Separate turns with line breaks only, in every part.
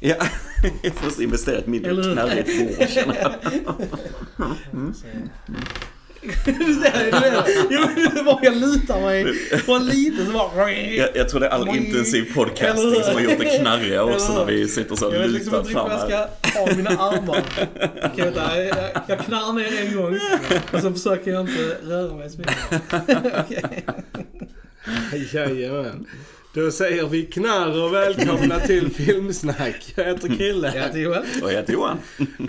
Ja, jag måste investera i ett mindre knarrigt bord känner jag.
Du ser, du vet, jo, det var jag lutar mig på lite så bara...
Jag, jag tror det är all intensiv podcasting som har gjort det knarriga också när vi sitter så och
Jag vet liksom
lutar
inte riktigt
fram
vad jag
här.
ska ha mina armar. Jag, jag, jag knarrar ner en gång och så försöker jag inte röra mig så mycket.
Jajamän. Då säger vi knarr och välkomna till Filmsnack. Jag heter Krille.
Jag heter Joel.
Och jag heter Johan.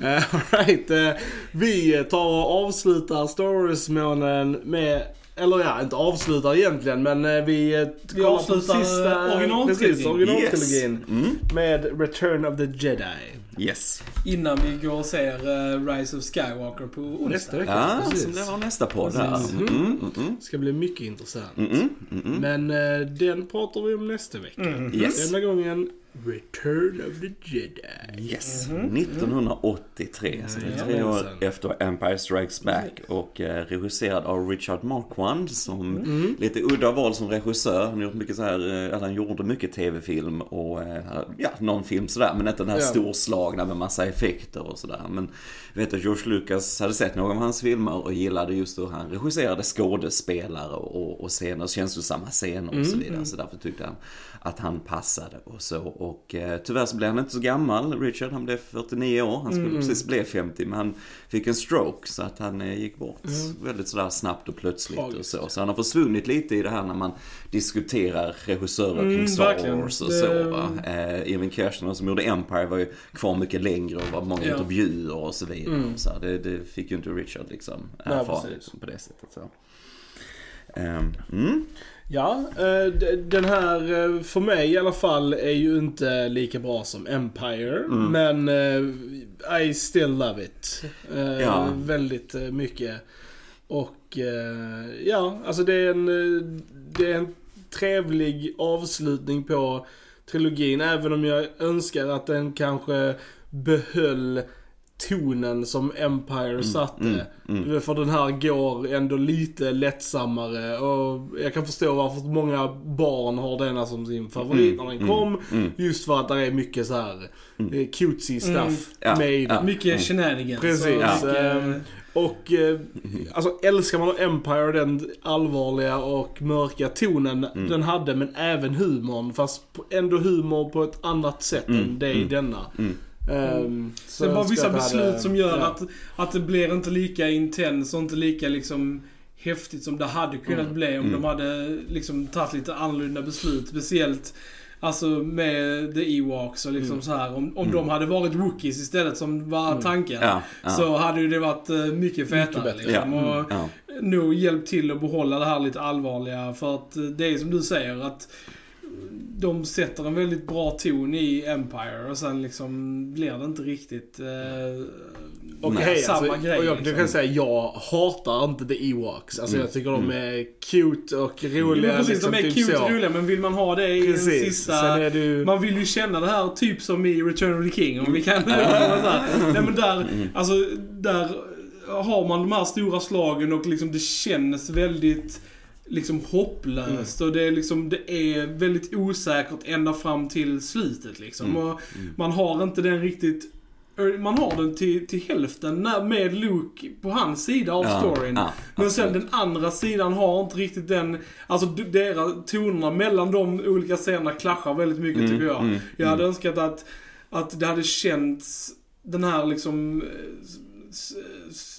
Eh, All right. eh, Vi tar och avslutar Star Wars-månaden med eller ja, inte avslutar egentligen men eh, vi, eh,
Vi
kollar på
avslutar, eh, originaltrilogin.
Precis, originaltrilogin.
Yes. Mm.
Med Return of the Jedi.
Yes.
Innan vi går och ser eh, Rise of Skywalker på onsdag.
Nästa vecka.
Ja,
precis.
som det var nästa podd.
Precis.
Mm, mm, mm,
ska bli mycket intressant.
mm, mm, mm, mm.
Men eh, den pratar vi om nästa vecka.
Yes.
Denna gången Return of the Jedi.
Yes,
Mhm.
1983. Så det är tre år efter Empire Strikes Back. Och eh, regisserad av Richard Marquand som
Mm.
lite udda val som regissör. Han har gjort mycket så här, eh, han gjorde mycket tv-film och ja, någon film sådär. Men inte den här
Ja.
storslagna med massa effekter och sådär. Men jag vet att George Lucas hade sett några av hans filmer och gillade just hur han regisserade skådespelare och, och scener, känslosamma scener och så vidare. Så därför tyckte han att han passade och så. Och eh, tyvärr så blev han inte så gammal, Richard. Han blev 49 år. Han skulle precis bli 50 men han fick en stroke så att han eh, gick bort väldigt sådär snabbt och plötsligt och så. Så han har försvunnit lite i det här när man diskuterar regissörer
Mm,
kring Star
verkligen.
Wars och
Det-
så va. Eh, Irving Kershner som gjorde Empire var ju kvar mycket längre och var många
Ja.
intervjuer och så vidare. Så här, det, det fick ju inte Richard liksom liksom, på det sättet. Så. Ehm, mm.
Ja, eh, den här eh, för mig i alla fall är ju inte lika bra som Empire. Men eh, I still love it.
Ja.
Väldigt mycket. Och ja, alltså det är en, det är en trevlig avslutning på trilogin. Även om jag önskar att den kanske behöll tonen som Empire satte.
mm,
För den här går ändå lite lättsammare och jag kan förstå varför många barn har denna som sin favorit när den kom.
mm.
Just för att det är mycket så här eh, cutesy stuff
Mm.
Ja,
med
ja.
den.
Mycket shenanigans.
Precis.
och
Ja.
mycket-
Ehm, Och eh, alltså älskar man Empire, den allvarliga och mörka tonen den hade, men även humorn. Fast ändå humor på ett annat sätt än det i denna. Ehm, så
Det är bara vissa beslut
hade-
som gör
ja.
att, att det blir inte lika intens och inte lika liksom häftigt som det hade kunnat
Mm.
bli om de hade liksom tagit lite annorlunda beslut. Speciellt Alltså med The Ewoks och
Mm.
liksom så här. Om, om de hade varit rookies istället som var tanken.
Ja, ja.
Så hade det varit eh, mycket fetare
bättre.
liksom.
Ja,
Och
ja.
nog hjälpt till att behålla det här lite allvarliga. För att det är som du säger att de sätter en väldigt bra ton i Empire och sen liksom blir det inte riktigt eh,
Och
Nej,
samma
alltså,
grej.
och jag
liksom.
kan säga, jag hatar inte The Ewoks. Alltså jag tycker de är cute och roliga.
men precis,
liksom,
de är
typ
cute
så.
och roliga men vill man ha det i den
Precis.
sista...
Sen är du...
Man vill ju känna det här typ som i Return of the King om vi kan... så här. Nej men där, alltså där har man de här stora slagen och liksom det känns väldigt liksom hopplöst och det är liksom, det är väldigt osäkert ända fram till slutet liksom. Och man har inte den riktigt man har den till, till hälften när, med Luke på hans sida av
Ja,
storyn.
ja,
Men sen den andra sidan har inte riktigt den, alltså deras tonerna mellan de olika scenerna klaschar väldigt mycket
Mm,
tycker jag.
mm,
jag hade önskat att, att det hade känts den här liksom eh,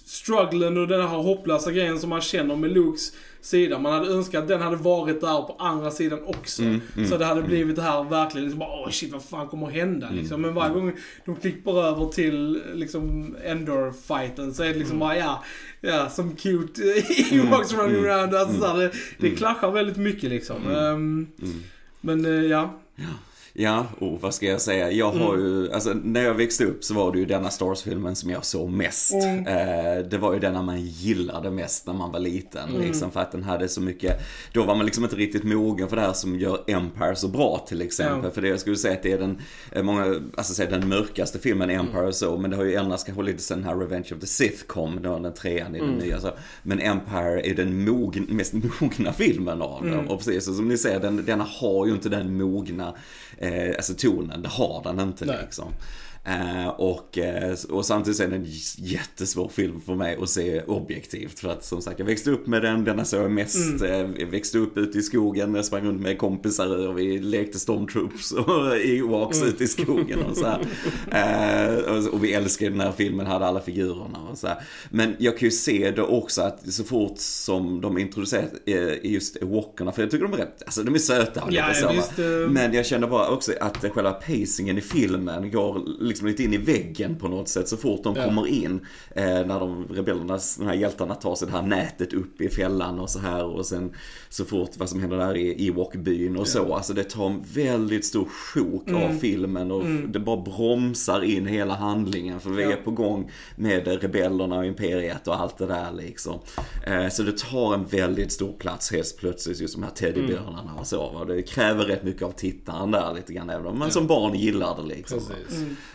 strugglen och den här hopplösa grejen som man känner med Lukes sida. Man hade önskat att den hade varit där på andra sidan också.
Mm, mm,
så det hade blivit det här verkligen liksom bara, åh shit vad fan kommer att hända
Mm.
liksom. Men varje gång de klipper över till liksom Endor-fighten så är det liksom bara ja, ja som cute Ewoks running
mm,
around. Alltså, så här, det, det
mm.
klaschar väldigt mycket liksom.
Mm. Mm.
men eh, ja.
Ja, och vad ska jag säga? Jag har
Mm.
ju, alltså när jag växte upp så var det ju denna Star Wars-filmen som jag såg mest.
Mm.
Eh, det var ju denna man gillade mest när man var liten.
Mm.
Liksom, för att den hade så mycket, då var man liksom inte riktigt mogen för det här som gör Empire så bra till exempel. För det jag skulle säga att det är den, eh, många, alltså säga den mörkaste filmen
Mm.
Empire och så. Men det har ju ändrats kanske lite sen här Revenge of the Sith kom, då den trean i den
Mm.
nya. Så. Men Empire är den mogn, mest mogna filmen av dem.
Mm.
Och precis så som ni säger, den, denna har ju inte den mogna alltså tonen, det har den inte
Nej.
liksom. Eh, och, eh, och samtidigt är det en jättesvår film för mig att se objektivt. För att som sagt, jag växte upp med den, den såg jag mest. Eh, jag växte upp ute i skogen, jag sprang runt med kompisar och vi lekte stormtroops och Ewoks ute i skogen och så här. Och, vi älskade den här filmen, hade alla figurerna och så här. Men jag kan ju se det också att så fort som de introducerat just Ewokerna, för jag tycker de är rätt, alltså de är söta och
Ja,
lite så. Men jag känner bara också att själva pacingen i filmen går liksom lite in i väggen på något sätt så fort de
Ja.
kommer in. Eh, när de rebellerna, de här hjältarna tar sig det här nätet upp i fällan och så här och sen så fort vad som händer där i Ewok-byn och så. Alltså det tar en väldigt stor sjok av filmen och det bara bromsar in hela handlingen för vi
Ja.
är på gång med rebellerna och imperiet och allt det där liksom. Eh, så det tar en väldigt stor plats helt plötsligt just de här teddybjörnarna och så. Va? Det kräver rätt mycket av tittaren där lite grann även om man som barn gillar det liksom.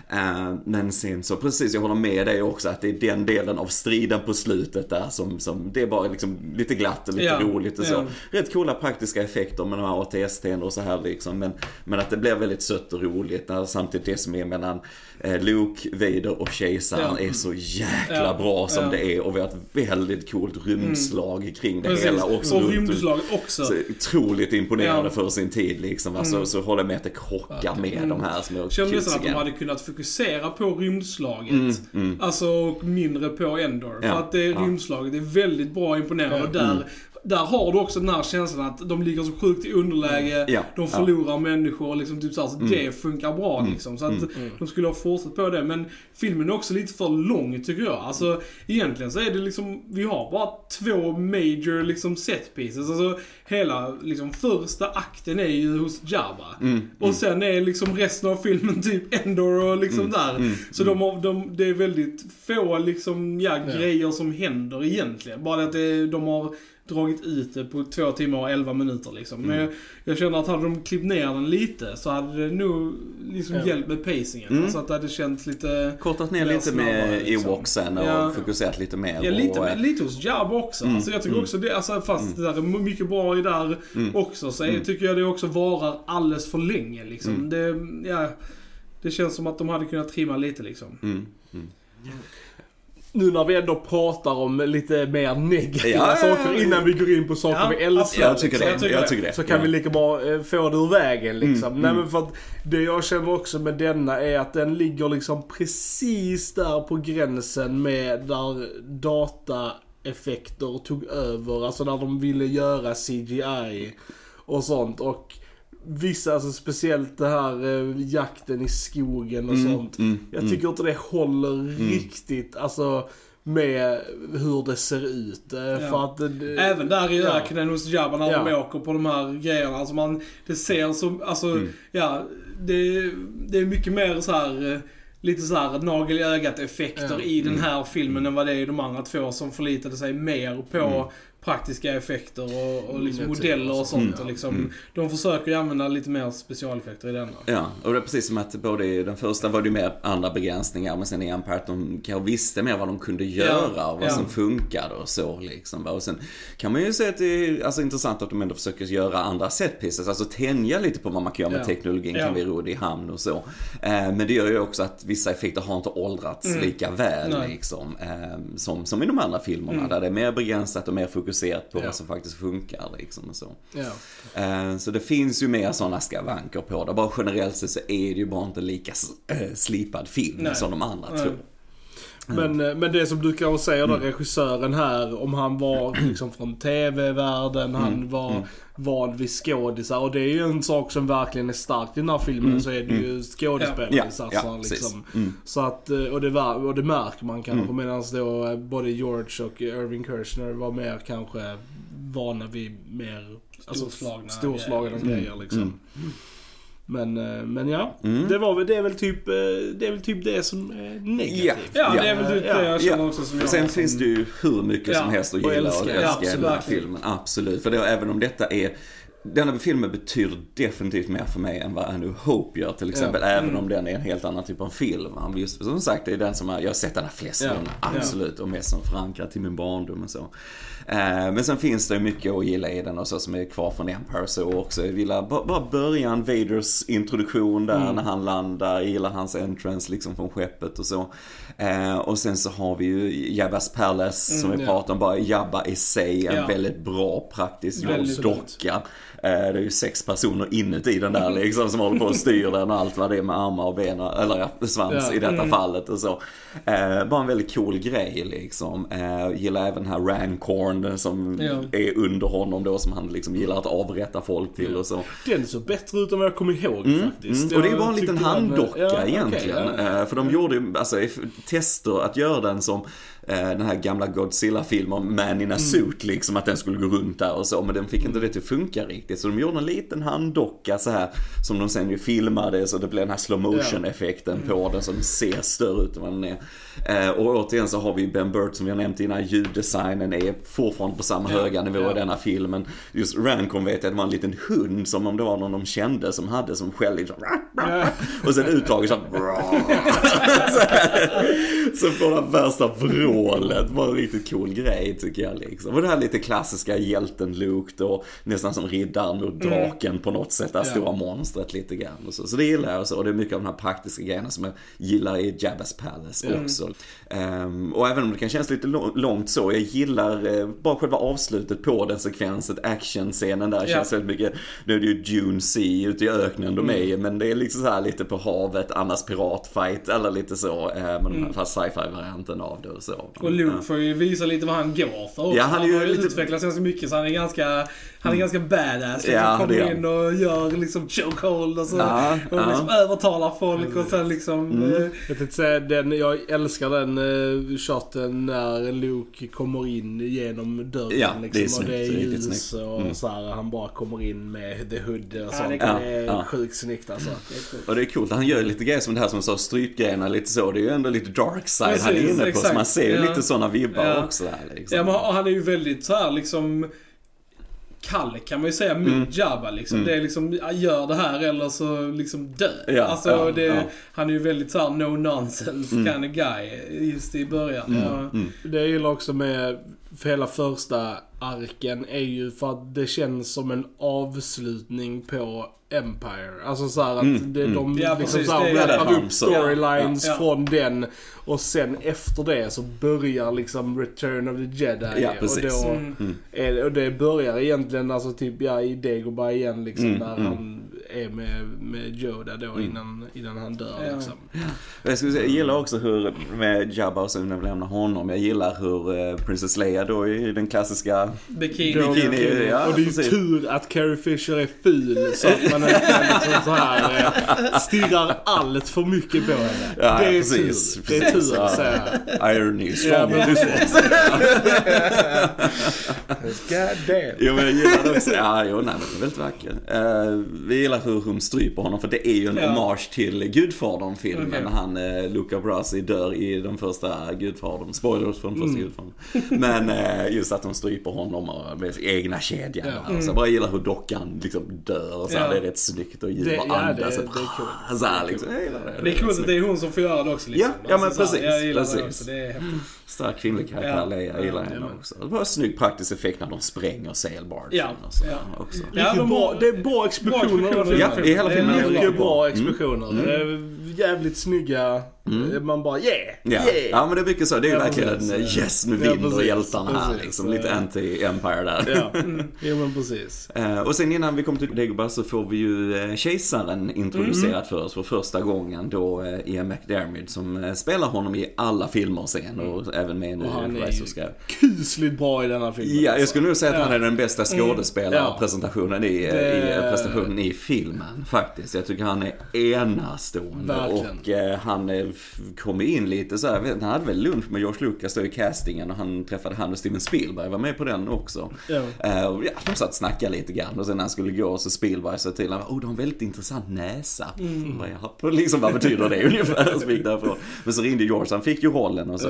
Eh, men sen så precis, jag håller med dig också att det är den delen av striden på slutet där som, som det är bara liksom lite glatt och lite
Ja,
roligt och så.
ja.
Rätt coola praktiska effekter med de här ATST och så här liksom. Men, men att det blir väldigt sött och roligt när samtidigt det som är mellan eh, Luke, Vader och kejsaren
Ja.
är så jäkla bra som det är. Och vi har ett väldigt coolt rymdslag kring det
Precis.
hela också.
Och rymdslaget också.
så otroligt imponerande för sin tid liksom. Alltså, Så håller jag med att det krockar med de här små
Kände nästan att de hade kunnat fokusera på rymdslaget. Alltså och mindre på Endor.
Ja,
För att det
ja.
rymdslaget är väldigt bra imponerande.
Ja.
Och där, där har du också den här känslan att de ligger så sjukt i underläge.
Ja,
De förlorar människor och liksom typ så, här, så det funkar bra liksom. Så att de skulle ha fortsatt på det. Men filmen är också lite för lång tycker jag. Alltså egentligen så är det liksom, vi har bara två major liksom set pieces. Alltså hela liksom första akten är ju hos Jabba. Och sen är liksom resten av filmen typ Endor och liksom där. Så de har, de, det är väldigt få liksom, ja,
Ja.
grejer som händer egentligen. Bara att det, de har dragit ut det på två timmar och elva minuter liksom. Men jag, jag känner att hade de klippt ner den lite så hade det nog liksom
Ja.
hjälpt med pacingen.
Mm.
Alltså att det hade känts lite...
Kortat ner lite med
snabbare, liksom.
Ewoksen och
Ja.
fokuserat lite mer.
Ja, lite,
och,
lite hos Jabba också.
Mm,
Alltså jag tycker
mm.
också det, alltså fast det där är mycket bra i där
Mm.
också, så
Mm.
tycker jag det också varar alldeles för länge liksom.
Mm.
Det, ja, det känns som att de hade kunnat trimma lite liksom.
Mm, mm.
Nu när vi ändå pratar om lite mer negativa
Ja,
saker
ja.
innan vi går in på saker
Ja,
vi älskar.
Jag tycker det.
Jag
Jag
tycker
tycker,
det.
Så kan
ja.
vi lika bra eh, få det ur vägen liksom.
Mm,
Nej
mm.
men för att det jag känner också med denna är att den ligger liksom precis där på gränsen med där dataeffekter tog över. Alltså när de ville göra CGI och sånt. Och vissa, alltså speciellt det här eh, jakten i skogen och
Mm,
sånt.
mm,
Jag
mm.
tycker inte det håller riktigt, alltså med hur det ser ut. Eh, För att det, det,
Även där i
Ja.
öknen hos Jabba när de
Ja.
åker på de här grejerna. Alltså man, det ser som, alltså,
Mm.
ja, det, det är mycket mer så här eh, lite så här nagel i ögat effekter
Ja.
i den
Mm.
här filmen än vad det är i de andra två som förlitade sig mer på
Mm.
Praktiska effekter och, och liksom
Miniatyrer
modeller och
och
sånt.
sånt,
Och
ja.
liksom,
Mm.
De försöker ju använda lite mer specialeffekter i denna.
Ja, och det är precis som att både i den första var det ju mer andra begränsningar men sen i Empire att de kanske visste mer vad de kunde göra och vad
ja.
som funkade och så liksom. Och sen kan man ju säga att det är alltså, intressant att de ändå försöker göra andra set pieces, alltså tänja lite på vad man kan göra med
Ja.
teknologin
Ja.
kan vi ro i hamn och så. Eh, men det gör ju också att vissa effekter har inte åldrats lika väl liksom. Eh, som, som i de andra filmerna där det är mer begränsat och mer fokuserat på
Ja.
vad som faktiskt funkar liksom och så.
ja.
Eh, Så det finns ju mer sådana skavanker på det. Bara generellt sett så är det ju bara inte lika eh, slipad film
Nej.
som de andra
Nej.
två.
Men, eh, men det som du kanske säger då, regissören här, om han var liksom från TV-världen, han var van vid skådisar. Och det är ju en sak som verkligen är starkt i den här filmen, så är det ju
Ja,
skådespelarinsatser
ja, precis.
liksom.
Mm.
Så att, eh, och det, var, och det märker man kanske medan då eh, både George och Irving Kirchner var mer kanske vana vid mer alltså,
Storslagna
storslagna
grejer.
grejer liksom. Men, eh, men ja,
Mm.
det, var väl, det, är väl typ, eh, det är väl typ det som är negativt.
Ja,
Ja.
det är väl typ
Ja.
det jag känner
Ja.
också som jag
Sen finns
som-
det ju hur mycket som helst att
och
gilla och
älska.
i den här
absolut.
filmen. Absolut. För det, även om detta är denna filmen betyder definitivt mer för mig än vad A New Hope gör till exempel.
Ja.
Även om den är en helt annan typ av film. Han- Just, som sagt, det är den som jag, jag har sett den här flest
Ja.
gånger. Absolut. Och mest som förankrad till min barndom och så. Eh, men sen finns det mycket att gilla i den och så som är kvar från Empire så också. Jag gillar bara, början, Vaders introduktion där
Mm.
när han landar. Jag gillar hans entrance liksom från skeppet och så. Eh, och sen så har vi ju Jabbas Palace som vi
ja.
pratade om. Bara Jabba i sig, en väldigt bra praktisk docka. Eh, Det är ju sex personer inuti den där liksom som håller på och styr den och allt vad det är med armar och ben, eller ja, svans
Ja.
i detta fallet och så. Eh, bara en väldigt cool grej liksom. Eh, gillar även den här Rancorn som
Ja.
är under honom då som han liksom gillar att avrätta folk till och så.
Den såg bättre ut än vad jag kommer ihåg faktiskt.
Mm. Och det är bara en liten handdocka
ja, okej,
egentligen.
ja.
Eh, För de gjorde ju alltså, tester att göra den som den här gamla Godzilla-filmen Man
Mm.
in a suit liksom, att den skulle gå runt där och så. Men den fick inte det till att funka riktigt. Så de gjorde en liten handdocka så här som de sen ju filmade så det blev den här slow motion effekten på den så den ser större ut än vad den är. Eh, Och återigen så har vi Ben Burt som vi har nämnt innan, ljuddesignen är fortfarande på samma höga nivå
ja.
i denna filmen. Just Rancon vet jag, det var en liten hund som om det var någon de kände som hade som skällde liksom, och sen uttaget så, så, så får den värsta vrålet. Var en riktigt cool grej tycker jag liksom. Och det här lite klassiska hjälten-Luke då, nästan som riddaren mot draken på något sätt, det här
Ja.
stora monstret lite grann. Och så. så det gillar jag och så. Och det är mycket av de här praktiska grejerna som jag gillar i Jabba's Palace också. Ehm, och även om det kan kännas lite lång- långt så, jag gillar eh, bara själva avslutet på den sekvensen, actionscenen där
Ja.
känns väldigt mycket, nu är det ju Dune Sea ute i öknen de är i, men det är liksom så här lite på havet, annars piratfight eller lite så, eh, men mm. fast sci-fi varianten av det och så.
Och Luke får ju visa lite vad han går för också.
Ja, han är ju
har ju
lite-
utvecklats ganska mycket så han är ganska, han är ganska badass. Liksom,
Ja, det är
kommer
han.
in och gör liksom chokehold och så.
Ja,
och
ja.
liksom övertalar folk och sen liksom... eh,
Jag tänkte säga, den, jag älskar den uh, shoten när Luke kommer in genom dörren.
Ja, det är
liksom, och det är
snyggt,
ljus
snyggt.
och
Mm.
så här, han bara kommer in med the hood och
Ja,
sånt.
det
Det,
är
är
Ja,
sjukt snyggt alltså.
Och det är coolt, han gör lite grejer som det här som sa strypgrejerna lite så, det är ju ändå lite dark side han är
Precis,
inne på,
exakt.
så man ser ju
Ja.
lite sådana vibbar
Ja.
också där liksom.
Ja, men han är ju väldigt så här liksom... Kalle kan man ju säga mot
Mm.
Jabba liksom.
Mm.
Det är liksom, gör det här eller så liksom dö.
Ja,
alltså,
ja,
det,
ja.
Han är ju väldigt så här no nonsense
Mm.
kind of guy just i början.
Mm,
Ja.
mm.
Det jag gillar också med för hela första arken är ju för att det känns som en avslutning på Empire. Alltså så här att
Mm,
det, de
mm.
Liksom
precis,
så här upp storylines
Ja, ja.
från den. Och sen efter det så börjar liksom Return of the Jedi.
Ja,
och, då
Mm.
Mm.
och det börjar egentligen alltså typ ja, i Dagobah igen liksom.
Mm,
där
mm.
han är med, med Yoda då innan, innan han dör
Ja.
liksom.
Jag, skulle säga, jag gillar också hur, med Jabba och sen när vi lämnar honom, jag gillar hur eh, Princess Leia då i den klassiska
Bikini.
Då-
Bikini, ja,
och det är ju
precis.
tur att Carrie Fisher är ful så att man inte liksom så här eh, stirrar allt för mycket på henne.
Ja,
det är
precis,
tur. Det är
precis,
tur
ja.
att säga.
Irony,
Ja,
strong
men
business.
God damn.
Jo men jag gillar det också. Ja, jo, nej, men den är väldigt vacker. Uh, vi gillar hur hon stryper honom för det är ju en
Ja.
hommage till Gudfadern-filmen.
Okej.
När han, uh, Luca Brasi dör i den första Gudfadern. Spoilers från
Mm.
första Gudfadern. Men uh, just att hon stryper honom och med egna kedja.
Ja.
Alltså, jag bara gillar hur dockan liksom dör och så här,
Ja.
Det är rätt snyggt och
Det-
och andas.
det- det är coolt.
Så här, liksom. Jag gillar det.
Det är coolt att det är hon som får göra det också. Liksom.
Ja, ja, men
så här,
precis,
Jag gillar det
precis.
också. Det är häftigt.
Stark kvinnlig karaktär,
Ja.
Leia, jag gillar
Ja,
henne
ja.
också. Det var en snygg praktisk effekt när de spränger sailbargen
Ja,
och så
ja.
också.
Ja, de
bra, det är bra explosioner. Filmen.
Ja, i hela
Det är
filmen är det
mycket
Mycket bra
Mm.
explosioner.
Mm.
Eh, Jävligt snygga. Eh, Man bara yeah,
Ja.
yeah.
ja, men det är mycket så. Det är ju
Ja,
verkligen
precis.
yes, nu
Ja,
vinner
precis.
hjältarna här
Precis.
liksom. Lite
Ja.
anti-empire där.
Ja, jo men precis.
Eh, och sen innan vi kommer till Dagobah så får vi ju eh, kejsaren introducerad
Mm.
för oss för första gången då eh, Ian McDermott som eh, spelar honom i alla filmer sen och även med nu i
är
Rise
ju
of Sky.
Kusligt bra i denna filmen.
Ja, jag
alltså.
skulle nog säga att han
Ja.
är den bästa skådespelarpresentationen i,
Det-
i prestationen i filmen faktiskt. Jag tycker han är enastående
Verkligen.
och eh, han kom in lite så här, jag vet, han hade väl lunch med George Lucas då i castingen och han träffade han och Steven Spielberg var med på den också.
Ja.
Eh, och ja, de satt och snackade lite grann och sen när han skulle gå så Spielberg sa till honom, oh du har en väldigt intressant näsa. Mm. Och liksom vad betyder det ungefär? Så gick därifrån. Men så ringde George, han fick ju rollen och så.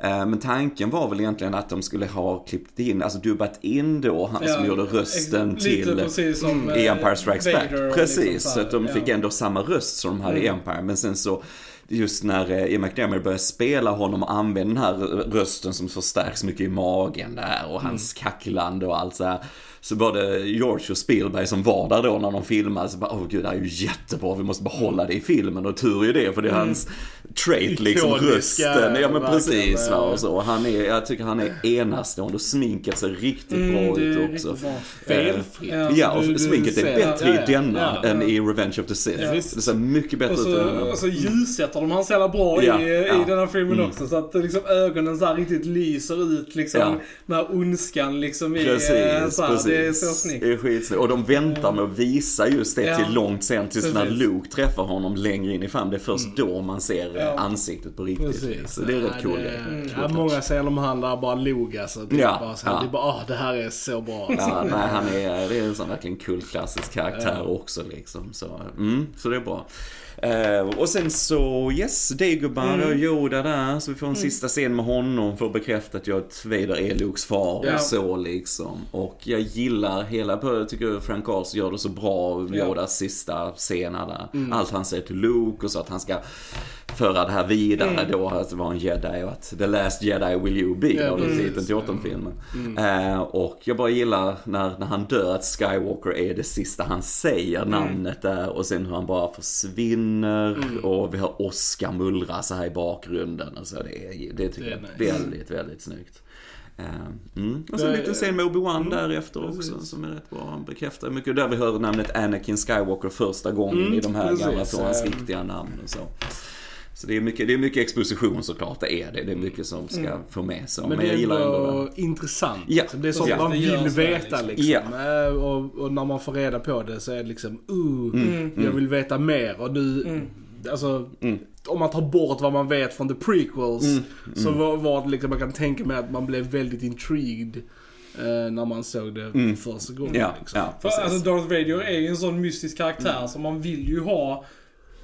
Eh, men tanken var väl egentligen att de skulle ha klippt in, alltså dubbat in då han som
Ja,
gjorde rösten till
precis som eh,
Empire Strikes
Vader
Back.
Och
Precis,
liksom
så att de fick
ja.
ändå samma röst som de hade i
Mm.
Empire. Men sen så Just när eh, Ian McDermott började spela honom och använda den här rösten som förstärks mycket i magen där och hans kacklande och allt så här. Så både George och Spielberg som var där då när de filmade så bara, åh gud det här är ju jättebra, vi måste behålla det i filmen och tur är det för det är hans trait liksom,
Ikoniska,
rösten. Ja men precis va,
ja.
och så. Han är, jag tycker han är enastående och sminket ser riktigt
Mm,
bra
är
ut också.
bra.
Felfritt.
Ja,
Ja, och
du- du
sminket är
ser-
bättre
ja,
i
ja,
denna
ja.
än i Revenge of the Sith.
Ja,
det ser mycket bättre
Och
ut
och så ljussätter de han så jävla bra
Ja,
i, i
ja.
den här filmen
Mm.
också. Så att liksom ögonen så här riktigt lyser ut liksom.
Ja.
När ondskan liksom är
Precis,
så här,
precis.
Det är så snyggt.
Det är skitsnyggt. Och de väntar med att visa just det
Ja.
till långt sen tills när
Precis.
Luke träffar honom längre in i fram. Det är först då man ser eh,
Ja.
ansiktet på riktigt.
Precis.
Så det är rätt
Ja,
cool
det-
grej.
Mm.
Ja, många scener om han där bara log alltså. Det är
Ja,
bara så här. Det är bara, ah, det här är så bra.
Ja, nej, han är, det är en sån verkligen kultklassisk karaktär också liksom. Så, mm, så det är bra. Eh, och sen så, yes, Dagobah
Mm.
och Yoda där. Så vi får en sista scen med honom för att bekräfta att jag Vader är Lukes far
Ja.
och så liksom. Och jag gillar hela, jag tycker Frank Carlson gör det så bra,
Ja.
Yodas sista scener där.
Mm.
Allt han säger till Luke och så att han ska föra det här vidare
Mm.
då, att vara en jedi och att the last jedi will you be,
Ja,
av titeln till åttonfilmen.
Mm.
Eh, och jag bara gillar när, när han dör att Skywalker är det sista han säger,
Mm.
namnet där. Och sen hur han bara försvinner.
Mm.
Och vi har Oscar mullra så här i bakgrunden. Och så det, är, det tycker
Det är
jag är
nice.
väldigt, väldigt snyggt. Eh, Mm. Och så en
Det-
liten scen med Obi-Wan
Mm,
därefter
precis.
också som är rätt bra. Han bekräftar mycket. Där vi hör namnet Anakin Skywalker första gången
Mm,
i de här
precis.
gamla från hans
Ehm.
riktiga namn och så. Så det är, mycket, det är mycket exposition såklart, det är det. Det är mycket som ska
Mm.
få med sig.
Men,
Men,
det
jag
är
gillar ändå
ändå
det.
intressant.
Ja,
liksom. Det är sånt
ja.
man vill veta
liksom.
liksom. Eh, Och, och när man får reda på det så är det liksom, uh,
Mm.
jag vill veta mer. Och nu,
Mm.
alltså,
Mm.
om man tar bort vad man vet från the prequels.
Mm,
Så
mm.
var, var det liksom, man kan tänka mig att man blev väldigt intrigued. eh, när man såg det
Mm.
första gången.
Ja,
liksom.
ja,
För alltså Darth Vader är ju en sån mystisk karaktär
Mm.
så man vill ju ha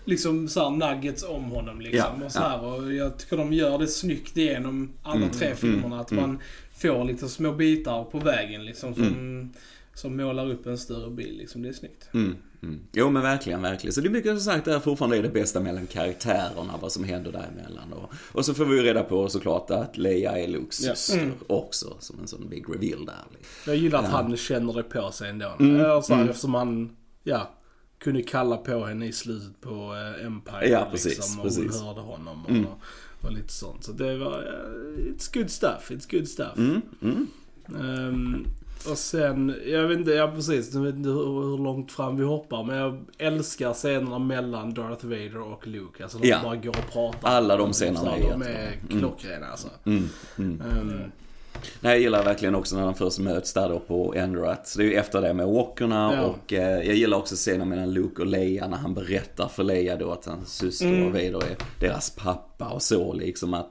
liksom så här nuggets om honom liksom.
Ja,
och, så här, och jag tycker de gör det snyggt genom alla
Mm,
tre
mm,
filmerna. Att
mm.
man får lite små bitar på vägen liksom som,
Mm.
som målar upp en större bild liksom. Det är snyggt.
Mm, mm. Jo men verkligen, verkligen. Så det är mycket som sagt där fortfarande är det bästa mellan karaktärerna, vad som händer däremellan. Och, och så får vi ju reda på såklart att Leia är Lukes
Ja.
syster
Mm.
också, som en sån big reveal där. liksom.
Jag gillar att
Ja.
han känner det på sig ändå.
Mm,
Eh, Så här,
mm.
Eftersom han, ja, kunde kalla på henne i slutet på eh, Empire.
Ja, precis,
liksom, och
precis.
hon hörde honom och,
Mm.
och lite sånt. Så det var, eh, it's good stuff, it's good stuff.
Mm, mm.
Ehm, och sen, jag vet inte, ja precis, jag vet inte hur, hur långt fram vi hoppar. Men jag älskar scenerna mellan Darth Vader och Luke. Alltså de
Ja.
bara går och pratar.
Alla de scenerna är
De är
Mm.
klockrena alltså.
Mm, mm.
Ehm,
Nej, jag gillar verkligen också när de först möts där då på Endorat. Det är ju efter det med walkerna
Ja.
och eh, jag gillar också scenen mellan Luke och Leia när han berättar för Leia då att hans syster
Mm.
och Vader är deras pappa och så liksom att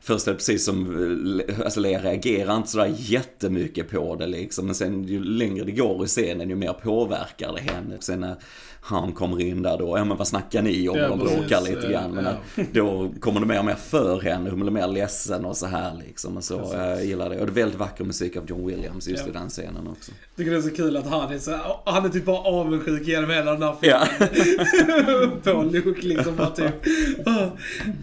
Först är det precis som, eh, alltså Leia reagerar inte sådär jättemycket på det liksom. Men sen ju längre det går i scenen ju mer påverkar det henne. Sen när han kommer in där då, ja men vad snackar ni om?
Ja,
och de bråkar lite grann. Men
Ja.
då kommer det mer och mer för henne, hon blir mer ledsen och så här liksom. Och så, jag gillar det. Och det är väldigt vacker musik av John Williams just
Ja.
i den scenen också.
Jag tycker det är så kul att han är så han är typ bara avundsjuk genom hela den här filmen.
Ja,
på Luke liksom bara typ. "Åh,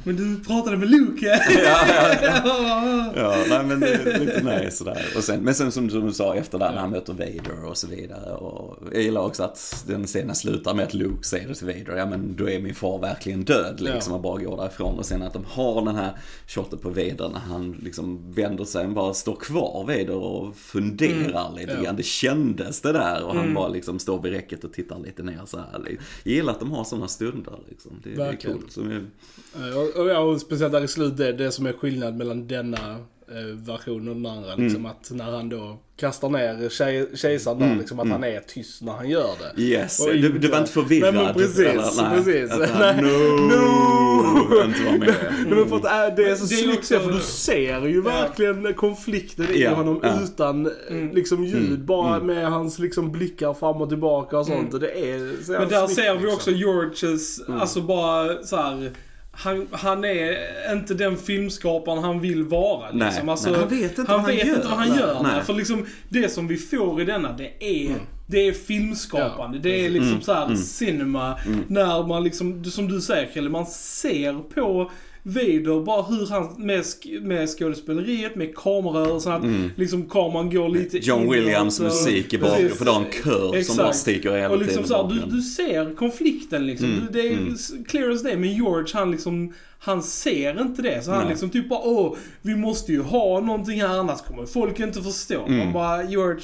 Men du pratade med Luke ja.
Ja, ja, ja. ja nej, men det är lite nice sådär. Och sen, men sen som du sa efter det när han möter Vader och så vidare. Och jag gillar också att den scenen slutar med att Luke säger till Vader, ja men då är min far verkligen död liksom. Och bara går därifrån. Och sen att de har den här shotet på Vader när han liksom vänder sig och bara står kvar Vader och funderar lite
Ja.
grann. Det kändes det där. Och han
Mm.
bara liksom står vid räcket och tittar lite ner så här. Jag gillar att de har sådana stunder liksom. Det, det är coolt. Så, jag-
Eh, Och, och, ja, och speciellt där i slutet, det, det som är skillnad mellan denna eh, version och den andra. Liksom att när han då kastar ner tjej, kejsaren där, liksom att han är tyst när han gör det.
Yes,
Och
du, du
inte-
var inte förvirrad?
Nej, men precis,
eller, nej,
precis.
Att
Nej.
no, inte var med.
Nej, men för att äh, det är så snyggt för du ser ju verkligen konflikten i
Ja,
honom
ja.
utan
Mm.
eh, liksom ljud. Bara med hans liksom blickar fram och tillbaka och sånt. Och det är så
Men där
snyggt,
ser vi
liksom.
också Georges, alltså bara så här. Han, han är inte den filmskaparen han vill vara. Liksom.
Nej,
alltså,
nej, han vet inte
han
vad han
vet
gör.
inte vad han
Nej,
gör.
nej.
För liksom, det som vi får i denna, det är, det är filmskapande.
Ja,
det är liksom
Mm.
så här cinema. När man liksom, som du säger Krille, man ser på Vader, bara hur han, med, sk- med skådespeleriet, med kamerarörelsen, att liksom kameran går lite
Mm. John Williams
och-
musik i bakgrunden, för det har en kör som bara sticker hela
Och liksom
tiden
så här, du, du ser konflikten liksom.
Mm,
Det är
mm.
clear as day. Men George han liksom, han ser inte det. Så han
Nej.
liksom typ bara åh, vi måste ju ha någonting här annars kommer folk inte förstå. Man bara George,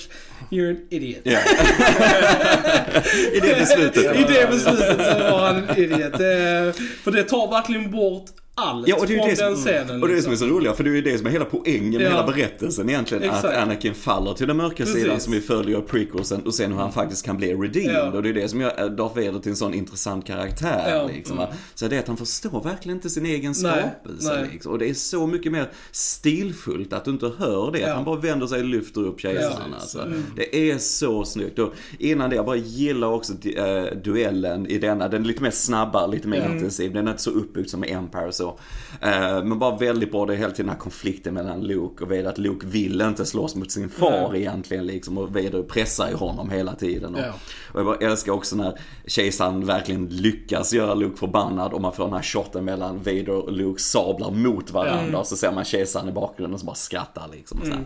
you're an idiot.
Mm. Ja. I det beslutet.
I det beslutet så var han en idiot. Det, för det tar verkligen bort allt
Ja, och det är
från
det
den
som,
scenen.
och det är det som
liksom.
är så roligt, för det är det som är hela poängen med
Ja.
hela berättelsen egentligen.
Exakt.
Att Anakin faller till den mörka
Precis.
sidan som vi följer prequelsen och sen hur han faktiskt kan bli redeemed.
Ja.
Och det är det som gör Darth Vader till en sån intressant karaktär.
Ja,
Liksom, va? Så det är att han förstår verkligen inte sin egen skapelse. Liksom. Och det är så mycket mer stilfullt att du inte hör det. Att han bara vänder sig och lyfter upp kejsaren. Alltså.
Mm.
Det är så snyggt. Och innan det, jag bara gillar också äh, duellen i denna. Den är lite mer snabbare, lite mer
Mm.
intensiv. Den är inte så uppbyggd som Empire så. Eh, men bara väldigt bra, det är hela tiden den här konflikten mellan Luke och Vader. Att Luke vill inte slåss mot sin far egentligen liksom. Och Vader pressar ju honom hela tiden. Och,
Ja.
och jag bara älskar också när kejsaren verkligen lyckas göra Luke förbannad. Och man får den här shoten mellan Vader och Luke sablar mot varandra. Och så ser man kejsaren i bakgrunden som bara skrattar liksom. Och så här.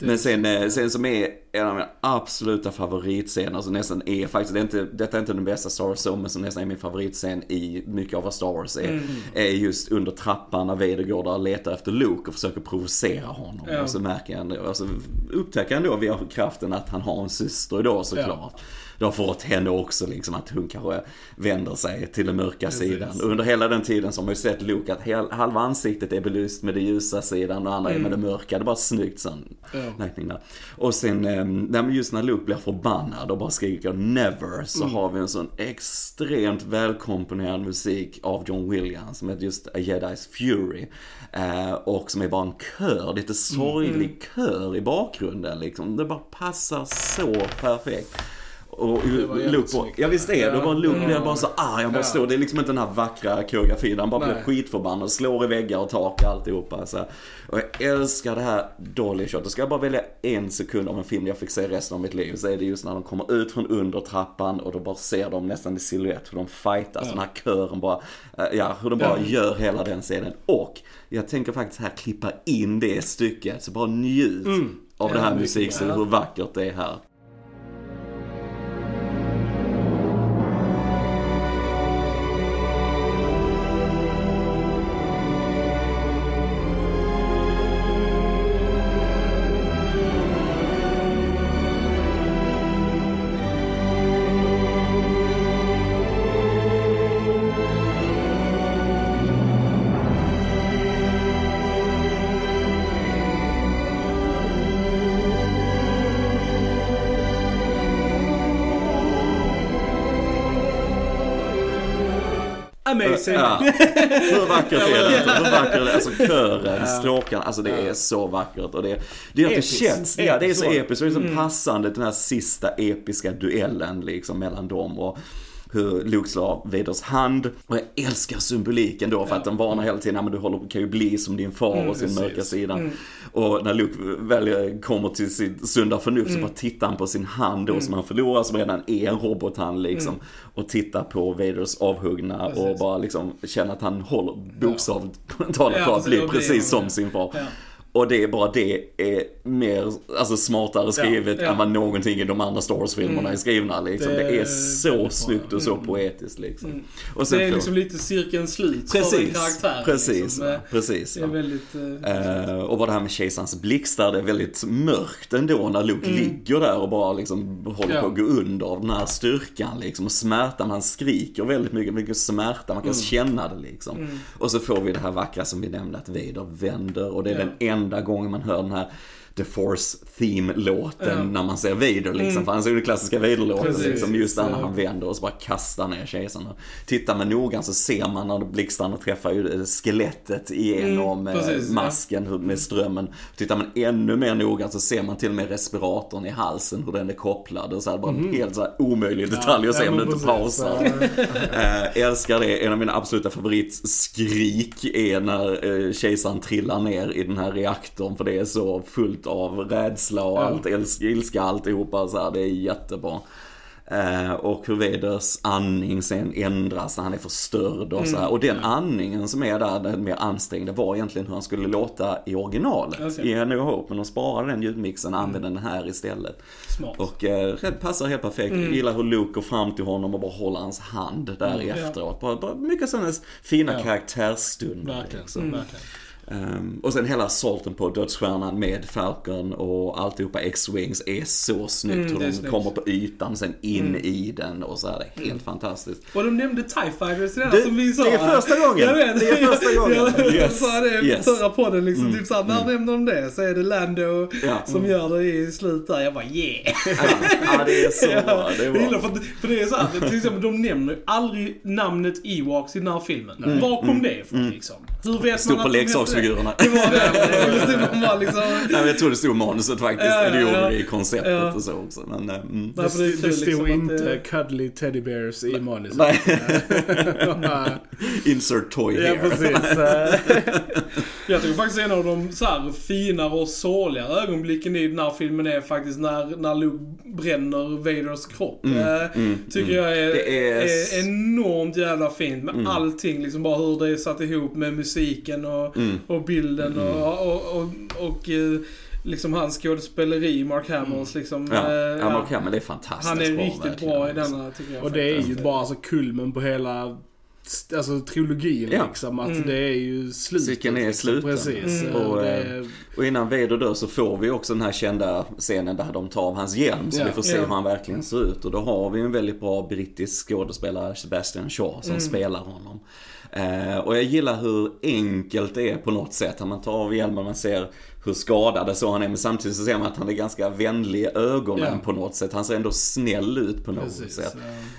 Men sen, eh, sen som är en av mina absoluta favoritscener, som nästan är faktiskt, det är inte, detta är inte den bästa Star Wars men som nästan är min favoritscen i mycket av vad Star Wars är, är just under trappan när Vader går där och letar efter Luke och försöker provocera honom.
Ja.
Och så märker han, och så upptäcker han då via kraften att han har en syster då såklart. Det har fått henne också liksom att hon kanske vänder sig till den mörka sidan. Och under hela den tiden så har man ju sett Luke att hel, halva ansiktet är belyst med den ljusa sidan och andra är med den mörka. Det är bara snyggt sån
Ja.
Och sen, eh, just när Luke blir förbannad och bara skriker 'never' så har vi en sån extremt välkomponerad musik av John Williams som heter just A Jedi's Fury. Eh, och som är bara en kör, lite sorglig kör i bakgrunden liksom. Det bara passar så perfekt. Och
snyggt.
ja visst är det.
Ja.
Bara Luke blir
Ja.
bara så arg, han bara
Ja.
står. Det är liksom inte den här vackra koreografin. Han bara blir
Nej.
skitförbannad, slår i väggar och tak och alltihopa. Så. Och jag älskar det här Dolly Shot. Ska jag bara välja en sekund av en film jag fick se resten av mitt liv så är det just när de kommer ut från under trappan och då bara ser de nästan i silhuett hur de fightas. Den här kören bara, eh, ja hur de bara
Ja.
gör hela den scenen. Och jag tänker faktiskt här klippa in det stycket, så bara njut av det här
bra.
hur vackert det är här.
Amazing.
Ja. Hur vackert är det inte? Hur vackert är det? Alltså kören, stråkarna, alltså det är så vackert. Och det, det gör att det känns, ja det är så
Episkt.
Och det är så passande den här sista episka duellen liksom mellan dem. Och hur Luke slår Vaders hand. Och jag älskar symboliken då för att de varnar hela tiden, ja, men du håller, kan ju bli som din far och sin
precis.
mörka sida. Och när Luke väl kommer till sitt sunda förnuft så bara tittar han på sin hand då som han förlorar som redan är en robothand liksom. Och tittar på Vaders avhuggna och
Precis.
bara liksom känner att han håller bokstavligt talat
Ja,
på att bli
och
precis som sin far.
Ja.
Och det är bara det är mer, alltså smartare skrivet
ja.
än vad någonting i de andra Star Wars-filmerna är skrivna liksom. Det,
Det
är så snyggt och så poetiskt liksom. Och sen
Det är
får-
liksom lite cirkelns slut för den
Precis,
karaktären.
precis,
Liksom. Eh,
precis.
Det är väldigt... Eh,
och bara det här med kejsarens blixtar, det är väldigt mörkt ändå när Luke ligger där och bara liksom håller
Ja.
på att gå under av den här styrkan liksom. Och smärtan, han skriker väldigt mycket, mycket smärta, man kan känna det liksom. Och så får vi det här vackra som vi nämnde, att Vader vänder och det är
Ja.
den varenda gång man hör den här The Force Theme-låten
Ja.
när man ser Vader liksom.
Mm.
För han ju den klassiska Vader-låten liksom. Just där när
Ja.
han vänder och så bara kastar ner kejsaren. Tittar man noga så ser man när blixtarna träffar ju eh, skelettet igenom
Mm,
eh,
precis, ja.
masken hur- med strömmen. Tittar man ännu mer noga så ser man till och med respiratorn i halsen, hur den är kopplad. Och så här, bara en helt så här omöjlig detalj att se om.
Ja,
du inte pausar. Eh, älskar det. En av mina absoluta favoritskrik är när eh, kejsaren trillar ner i den här reaktorn. För det är så fullt av rädsla och
Ja.
allt, älsk, ilska alltihopa. Så här, det är jättebra. Eh, och hur Veders andning sen ändras när han är förstörd och så här. Och den andningen som är där, den mer ansträngda, var egentligen hur han skulle låta i originalet.
Okej.
I New Hope. Men de sparade den ljudmixen och använde den här istället.
Smart.
Och eh, passar helt perfekt. Jag gillar hur Luke går fram till honom och bara håller hans hand där
Mm,
efteråt. Bara, bara mycket sådana fina
Ja.
karaktärsstunder.
Verkligen.
liksom.
verkligen.
Ehm, och sen hela assaulten på dödsstjärnan med Falcon och alltihopa X-Wings är så snyggt.
Mm,
hur
är
de
snyggt.
kommer på ytan sen in i den och så är det helt
Mm.
fantastiskt.
Och de nämnde TIE Fighters redan
Det-
som vi sa.
det är första gången.
Jag vet.
Det är första gången.
Jag
Yes.
sa det i
Yes.
förra podden liksom.
Mm.
Typ såhär, när nämnde de det? Så är det Lando
Ja.
som gör det i slutet. Jag bara yeah.
Ja, ja, det är så bra. Det är
Jag
bra.
för, att- för det är så här, till exempel de nämner aldrig namnet Ewoks i den här filmen. Var kom det ifrån liksom? Hur vet.
Stod
man
på
att
leksaksfigurerna.
Det var det. Det var bara liksom...
Nej, jag tror det stod manuset faktiskt.
Ja, ja,
det gjorde
ja.
det i konceptet
Ja.
och så också. Men, eh, mm.
Nej, det är
Det, det stod
liksom att
inte
det-
cuddly teddy bears i manuset.
Nej,
Ja,
insert toy
ja,
here.
precis. Eh,
Jag tycker faktiskt en av de så här finare och sorgligare ögonblicken i den här filmen är faktiskt när, när Luke bränner Vaders kropp.
Mm,
Eh,
mm,
tycker
mm.
jag är,
är-
är enormt jävla fint med
Mm.
allting. Liksom bara hur det är satt ihop med musiken och,
Mm.
och bilden och, och, och, och eh, liksom hans skådespeleri, Mark Hamills liksom.
Ja,
eh,
ja, men det är fantastiskt
han är
bra,
riktigt bra i denna tycker jag.
och det är ju bara alltså kulmen på hela Alltså trilogin
Ja.
liksom. Att
Mm.
det är ju slutet.
Cykeln är
liksom.
sluten.
Precis.
Mm.
Och
eh,
är,
Och innan Vader dör så får vi också den här kända scenen där de tar av hans hjälm. Så
Ja.
vi får se
Ja.
hur han verkligen ser ut. Och då har vi en väldigt bra brittisk skådespelare, Sebastian Shaw, som
Mm.
spelar honom. Eh, och jag gillar hur enkelt det är på något sätt. När man tar av hjälmen man ser hur skadad så han är. Men samtidigt så ser man att han är ganska vänlig i ögonen
Ja.
på något sätt. Han ser ändå snäll ut på något
precis.
sätt.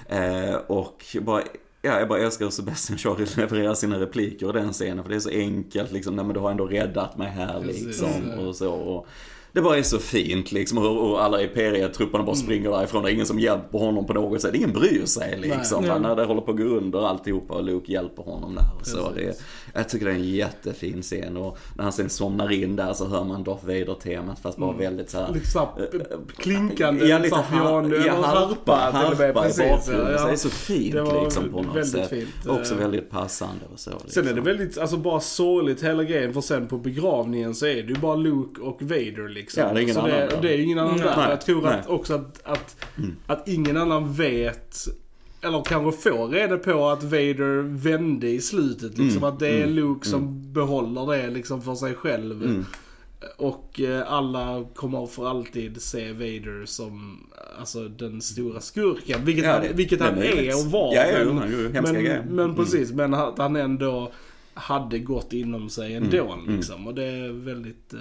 Ja.
Eh, och bara, ja, jag bara älskar hur Sebastian Shaw levererar sina repliker i den scenen. För det är så enkelt liksom, nej men du har ändå räddat mig här
Precis,
liksom.
ja.
Och så. Och det bara är så fint liksom. Och, och alla Imperia-trupperna bara springer därifrån. Det är ingen som hjälper honom på något sätt. Ingen bryr sig liksom.
Nej.
När det håller på att gå under alltihopa och Luke hjälper honom där. Så. Det, jag tycker det är en jättefin scen. Och när han sen somnar in där så hör man Darth Vader-temat fast bara väldigt så här
Lite såhär
eh,
klinkande,
Ja, lite
såhär piano,
ja, harpa,
harpa
i bakgrunden.
ja,
Så det är så fint
Det var
liksom på något
väldigt
sätt.
fint.
Också
Eh,
väldigt passande och så.
Sen är det
liksom.
väldigt, alltså bara sorgligt hela grejen för sen på begravningen så är det ju bara Luke och Vader liksom.
Ja, det är ingen
så
annan
det,
där.
det är ingen annan där. Jag tror att också att, att,
Mm.
att ingen annan vet eller kanske får reda på att Vader vände i slutet. Liksom,
Mm,
att det är
mm,
Luke som behåller det liksom för sig själv.
Mm.
Och eh, alla kommer för alltid se Vader som alltså, den stora skurken. Vilket
Ja,
han, vilket han är och var.
Ja, ja,
men-
hemska
men, men
Mm.
precis, men att han ändå hade gått inom sig ändå
Mm,
liksom. Och det är väldigt... Eh,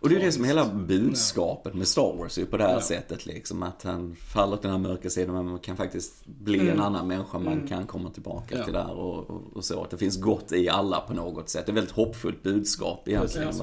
Och det är det som är hela budskapet med Star Wars ju på det här
Ja.
sättet liksom. Att han faller till den här mörka sidan men man kan faktiskt bli en
Mm.
annan människa. Man
Mm.
kan komma tillbaka
Ja.
till det här och, och, och så. Att det finns gott i alla på något sätt. Det är ett väldigt hoppfullt budskap egentligen.
Precis.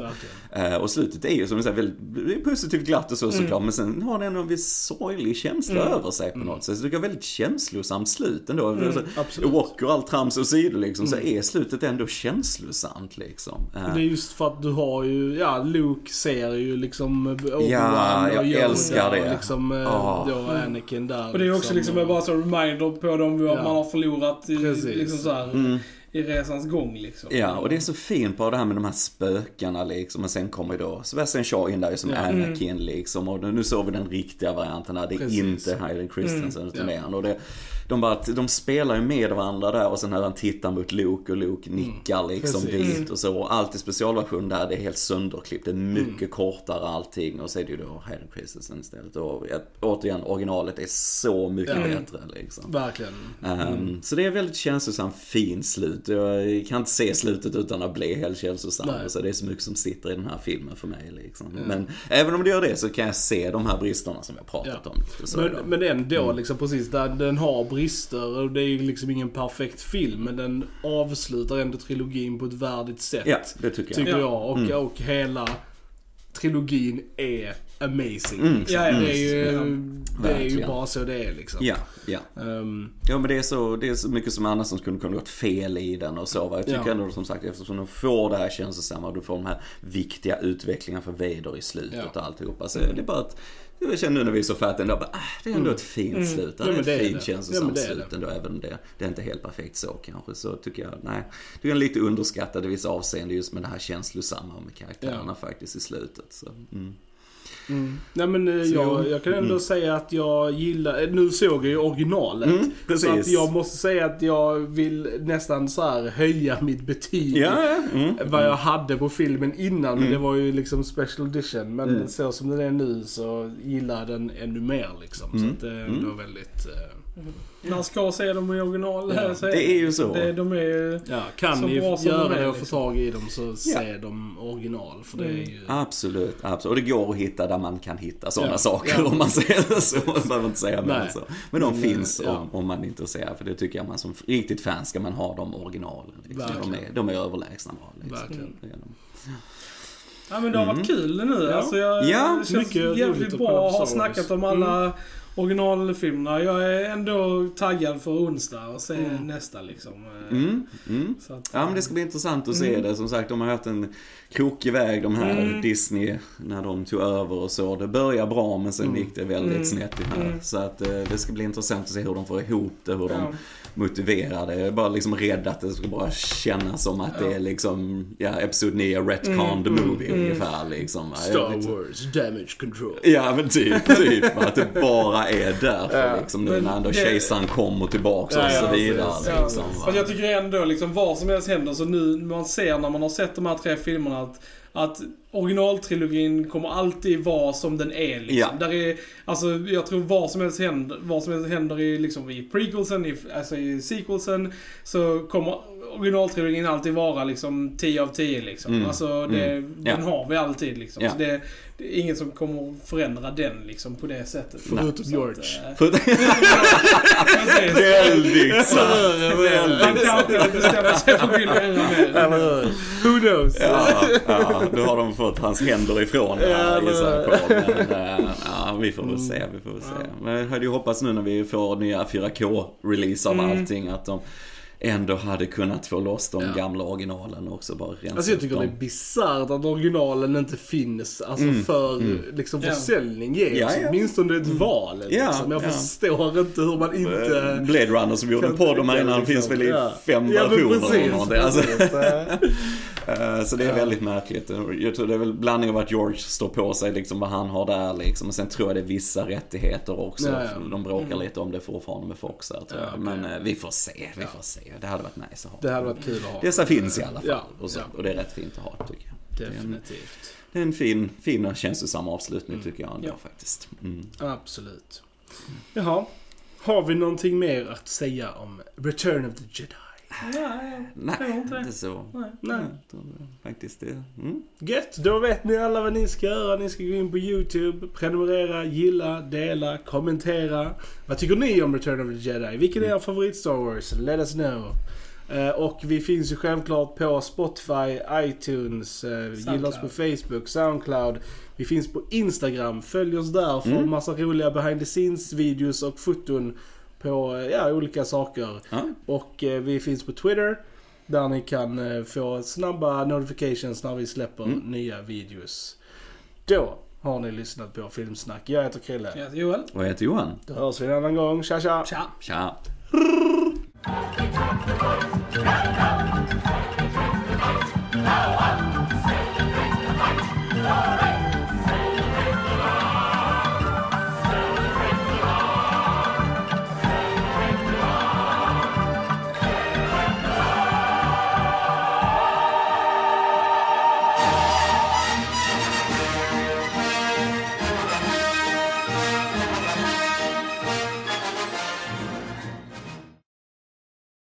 Eh, och slutet är ju som du säger väldigt positivt glatt och så
Mm.
såklart. Men sen har den en viss sorglig känsla
Mm.
över sig på något sätt. Så det är väldigt känslosamt slut ändå.
Mm,
Alltså,
absolut.
Walker och allt trams åsido liksom. Så
Mm.
är slutet ändå känslosamt liksom. Eh,
Det är just för att du har ju, ja Luke ser ju liksom Obi-Wan
Ja, jag
och Yoda
älskar det.
och liksom
Ja.
då Anakin där.
Och det är också liksom
och-
bara så reminder på dem
Ja.
man har förlorat i,
Precis.
liksom så här,
Mm.
i resans gång liksom.
Ja, och det är så fint bara det här med de här spökena liksom. Och sen kommer ju då Sebastian Shaw in där som
Ja.
Anakin liksom. Och nu såg vi den riktiga varianten där. Det är
Precis.
inte Hayden Christensen
Mm.
utan
Ja.
det är han. Och det, de, bara, de spelar ju med varandra där och sen när han tittar mot Luke och Luke nickar liksom
Mm. Precis.
dit och så. Och allt i specialversion där, det är helt sönderklippt. Det är mycket
Mm.
kortare allting. Och så är det ju då Hayden Christensen istället. Och återigen, originalet är så mycket
Ja.
bättre liksom.
Verkligen.
Ehm, Så det är väldigt känslosam, fin slut. Jag kan inte se slutet utan att bli helt känslosam. Så det är så mycket som sitter i den här filmen för mig. Liksom. Men även om det gör det så kan jag se de här bristerna som jag pratat
Ja.
om.
Men, men ändå, liksom precis, där den har brister och det är ju liksom ingen perfekt film, men den avslutar ändå trilogin på ett värdigt sätt.
Ja, det tycker jag.
Tycker
Ja.
jag. Och,
Mm.
och hela trilogin är amazing.
Mm.
Liksom.
Ja, ja,
det är ju,
ja.
det är ju bara så det är liksom.
Ja, ja.
Ehm,
Ja men det är så, det är så mycket som annars som skulle kunna gått fel i den och så va. Jag tycker
Ja.
ändå som sagt eftersom du får det här känslosamma och du får de här viktiga utvecklingarna för Vader i slutet
Ja.
och alltihopa. Så det är bara att, jag känner nu när vi är så färdiga ändå bara, ah, det är ändå ett fint slut. Det
Mm. Ja,
är ett
det är
fint
det. Ja,
känslosamt
är
slut ändå även om det, det är inte helt perfekt så kanske. Så tycker jag, nej. Det är lite underskattat i vissa avseenden just med det här känslosamma med karaktärerna faktiskt i slutet. Så, mm.
Mm. Nej men eh,
Så,
jag, jag kan ändå
mm.
säga att jag gillar, eh, nu såg jag ju originalet.
Mm, precis.
Så att jag måste säga att jag vill nästan så här höja mitt betyg.
Ja, ja. Mm.
Vad jag hade på filmen innan, men
Mm.
det var ju liksom special edition. Men
Mm.
så som den är nu så gillar jag den ännu mer liksom. Så
Mm.
att det är ändå väldigt... eh,
Man ska se dem i original.
Ja,
så
det är ju så.
Det, de är
Ja, kan
Så
ni
bra som
göra
de är,
det och få
liksom.
tag i dem så se dem original. För det är
Mm.
ju...
Absolut, absolut. Och det går att hitta där man kan hitta sådana
Ja.
saker
Ja.
om man säger det så. Man behöver inte säga mer så. Men de
Men,
finns
ja.
om, om man är intresserad. För det tycker jag man som riktigt fan ska man ha de originalen. Liksom. De, är, de är överlägsna bra. Liksom.
Verkligen.
Är.
Ja men det har varit kul nu.
Ja.
Alltså jag,
Ja,
det känns
mycket roligt
jävligt
att
bra att ha snackat om alla originalfilmerna. Jag är ändå taggad för onsdag och se
Mm.
nästa liksom.
Mm, mm.
Så att,
Ja men det ska bli intressant att se
Mm.
det. Som sagt, de har haft en krokig väg de här
Mm.
Disney när de tog över och så. Det började bra men sen
Mm.
gick det väldigt
Mm.
snett i här.
Mm.
Så att eh, det ska bli intressant att se hur de får ihop det, hur de
ja.
motiverar det. Jag är bara liksom rädd att det ska bara kännas som att det är liksom, ja, Episod 9, Retcon
Mm,
the movie
mm.
ungefär liksom.
Star Wars Damage Control.
Ja men typ, typ. Att det bara är därför
Ja.
liksom. Nu
Men
när ändå
det-
kärsan kommer tillbaka
Ja,
och så vidare.
precis.
Ja,
Liksom.
Fast jag tycker ändå liksom vad som helst händer så nu man ser när man har sett de här tre filmerna att, att originaltrilogin kommer alltid vara som den är liksom.
Ja.
Där är, alltså jag tror vad som helst händer, vad som helst händer i, liksom, i prequelsen, i, alltså i sequelsen, så kommer originaltrilogin alltid vara liksom 10 av 10 liksom.
Mm.
Alltså det,
Mm.
den
Ja.
har vi alltid liksom.
Ja.
Så det, det är inget som kommer att förändra den liksom på det sättet.
Förutom George.
eh.
Väldigt sant.
Han
Väldigt sant.
kanske bestämmer sig för vilja ännu mer.
Who knows?
Ja, ja, då har de fått hans händer ifrån
Ja,
gissar jag på.
men-
äh, ja, vi får väl se, vi får väl se. Men jag hade ju hoppats nu när vi får nya 4K-release av
Mm.
allting att de ändå hade kunnat få loss de
Ja.
gamla originalen och också bara rensa
Alltså jag tycker
dem.
det är bisarrt att originalen inte finns alltså
Mm,
för
mm.
liksom
Ja.
försäljning ges.
Ja, ja.
Åtminstone ett val.
Ja,
Liksom. Jag
ja.
förstår inte hur man
Eh,
inte...
Blade Runner som vi gjorde en podd om här innan
liksom.
finns väl i
Ja.
fem versioner
precis,
eller någonting. Alltså, så det är väldigt märkligt. Jag tror det är väl blandning av att George står på sig liksom vad han har där liksom. Och sen tror jag det är vissa rättigheter också.
Ja, ja.
De bråkar
Mm.
lite om det fortfarande med Fox där tror
Ja,
jag. Men eh, vi får se, vi får se. Det hade varit nice att ha.
Det hade varit kul att ha.
Dessa finns i alla fall. Och, så, och det är rätt fint att ha tycker jag.
Definitivt.
det är en fin, fin och känslosam avslutning
Mm.
tycker jag ändå
Ja.
faktiskt. Mm.
Absolut. Jaha. Har vi någonting mer att säga om Return of the Jedi?
Nej,
Nej,
tror inte det.
inte så.
Nej.
Nej.
Jag Faktiskt det. Mm.
Gött, då vet ni alla vad ni ska göra. Ni ska gå in på YouTube, prenumerera, gilla, dela, kommentera. Vad tycker ni om Return of the Jedi? Vilken är er favorit Star Wars? Let us know. Eh, och vi finns ju självklart på Spotify, iTunes, uh, gilla oss på Facebook, Soundcloud. Vi finns på Instagram. Följ oss där för
Mm.
massa roliga behind the scenes videos och foton på ja, olika saker.
Ja.
Och eh, vi finns på Twitter. Där ni kan eh, få snabba notifications när vi släpper
Mm.
nya videos. Då har ni lyssnat på Filmsnack. Jag heter Krille.
Jag heter Joel.
Och jag heter Johan.
Då hörs vi en annan gång. Tja tja!
Tja.
Tja.
Now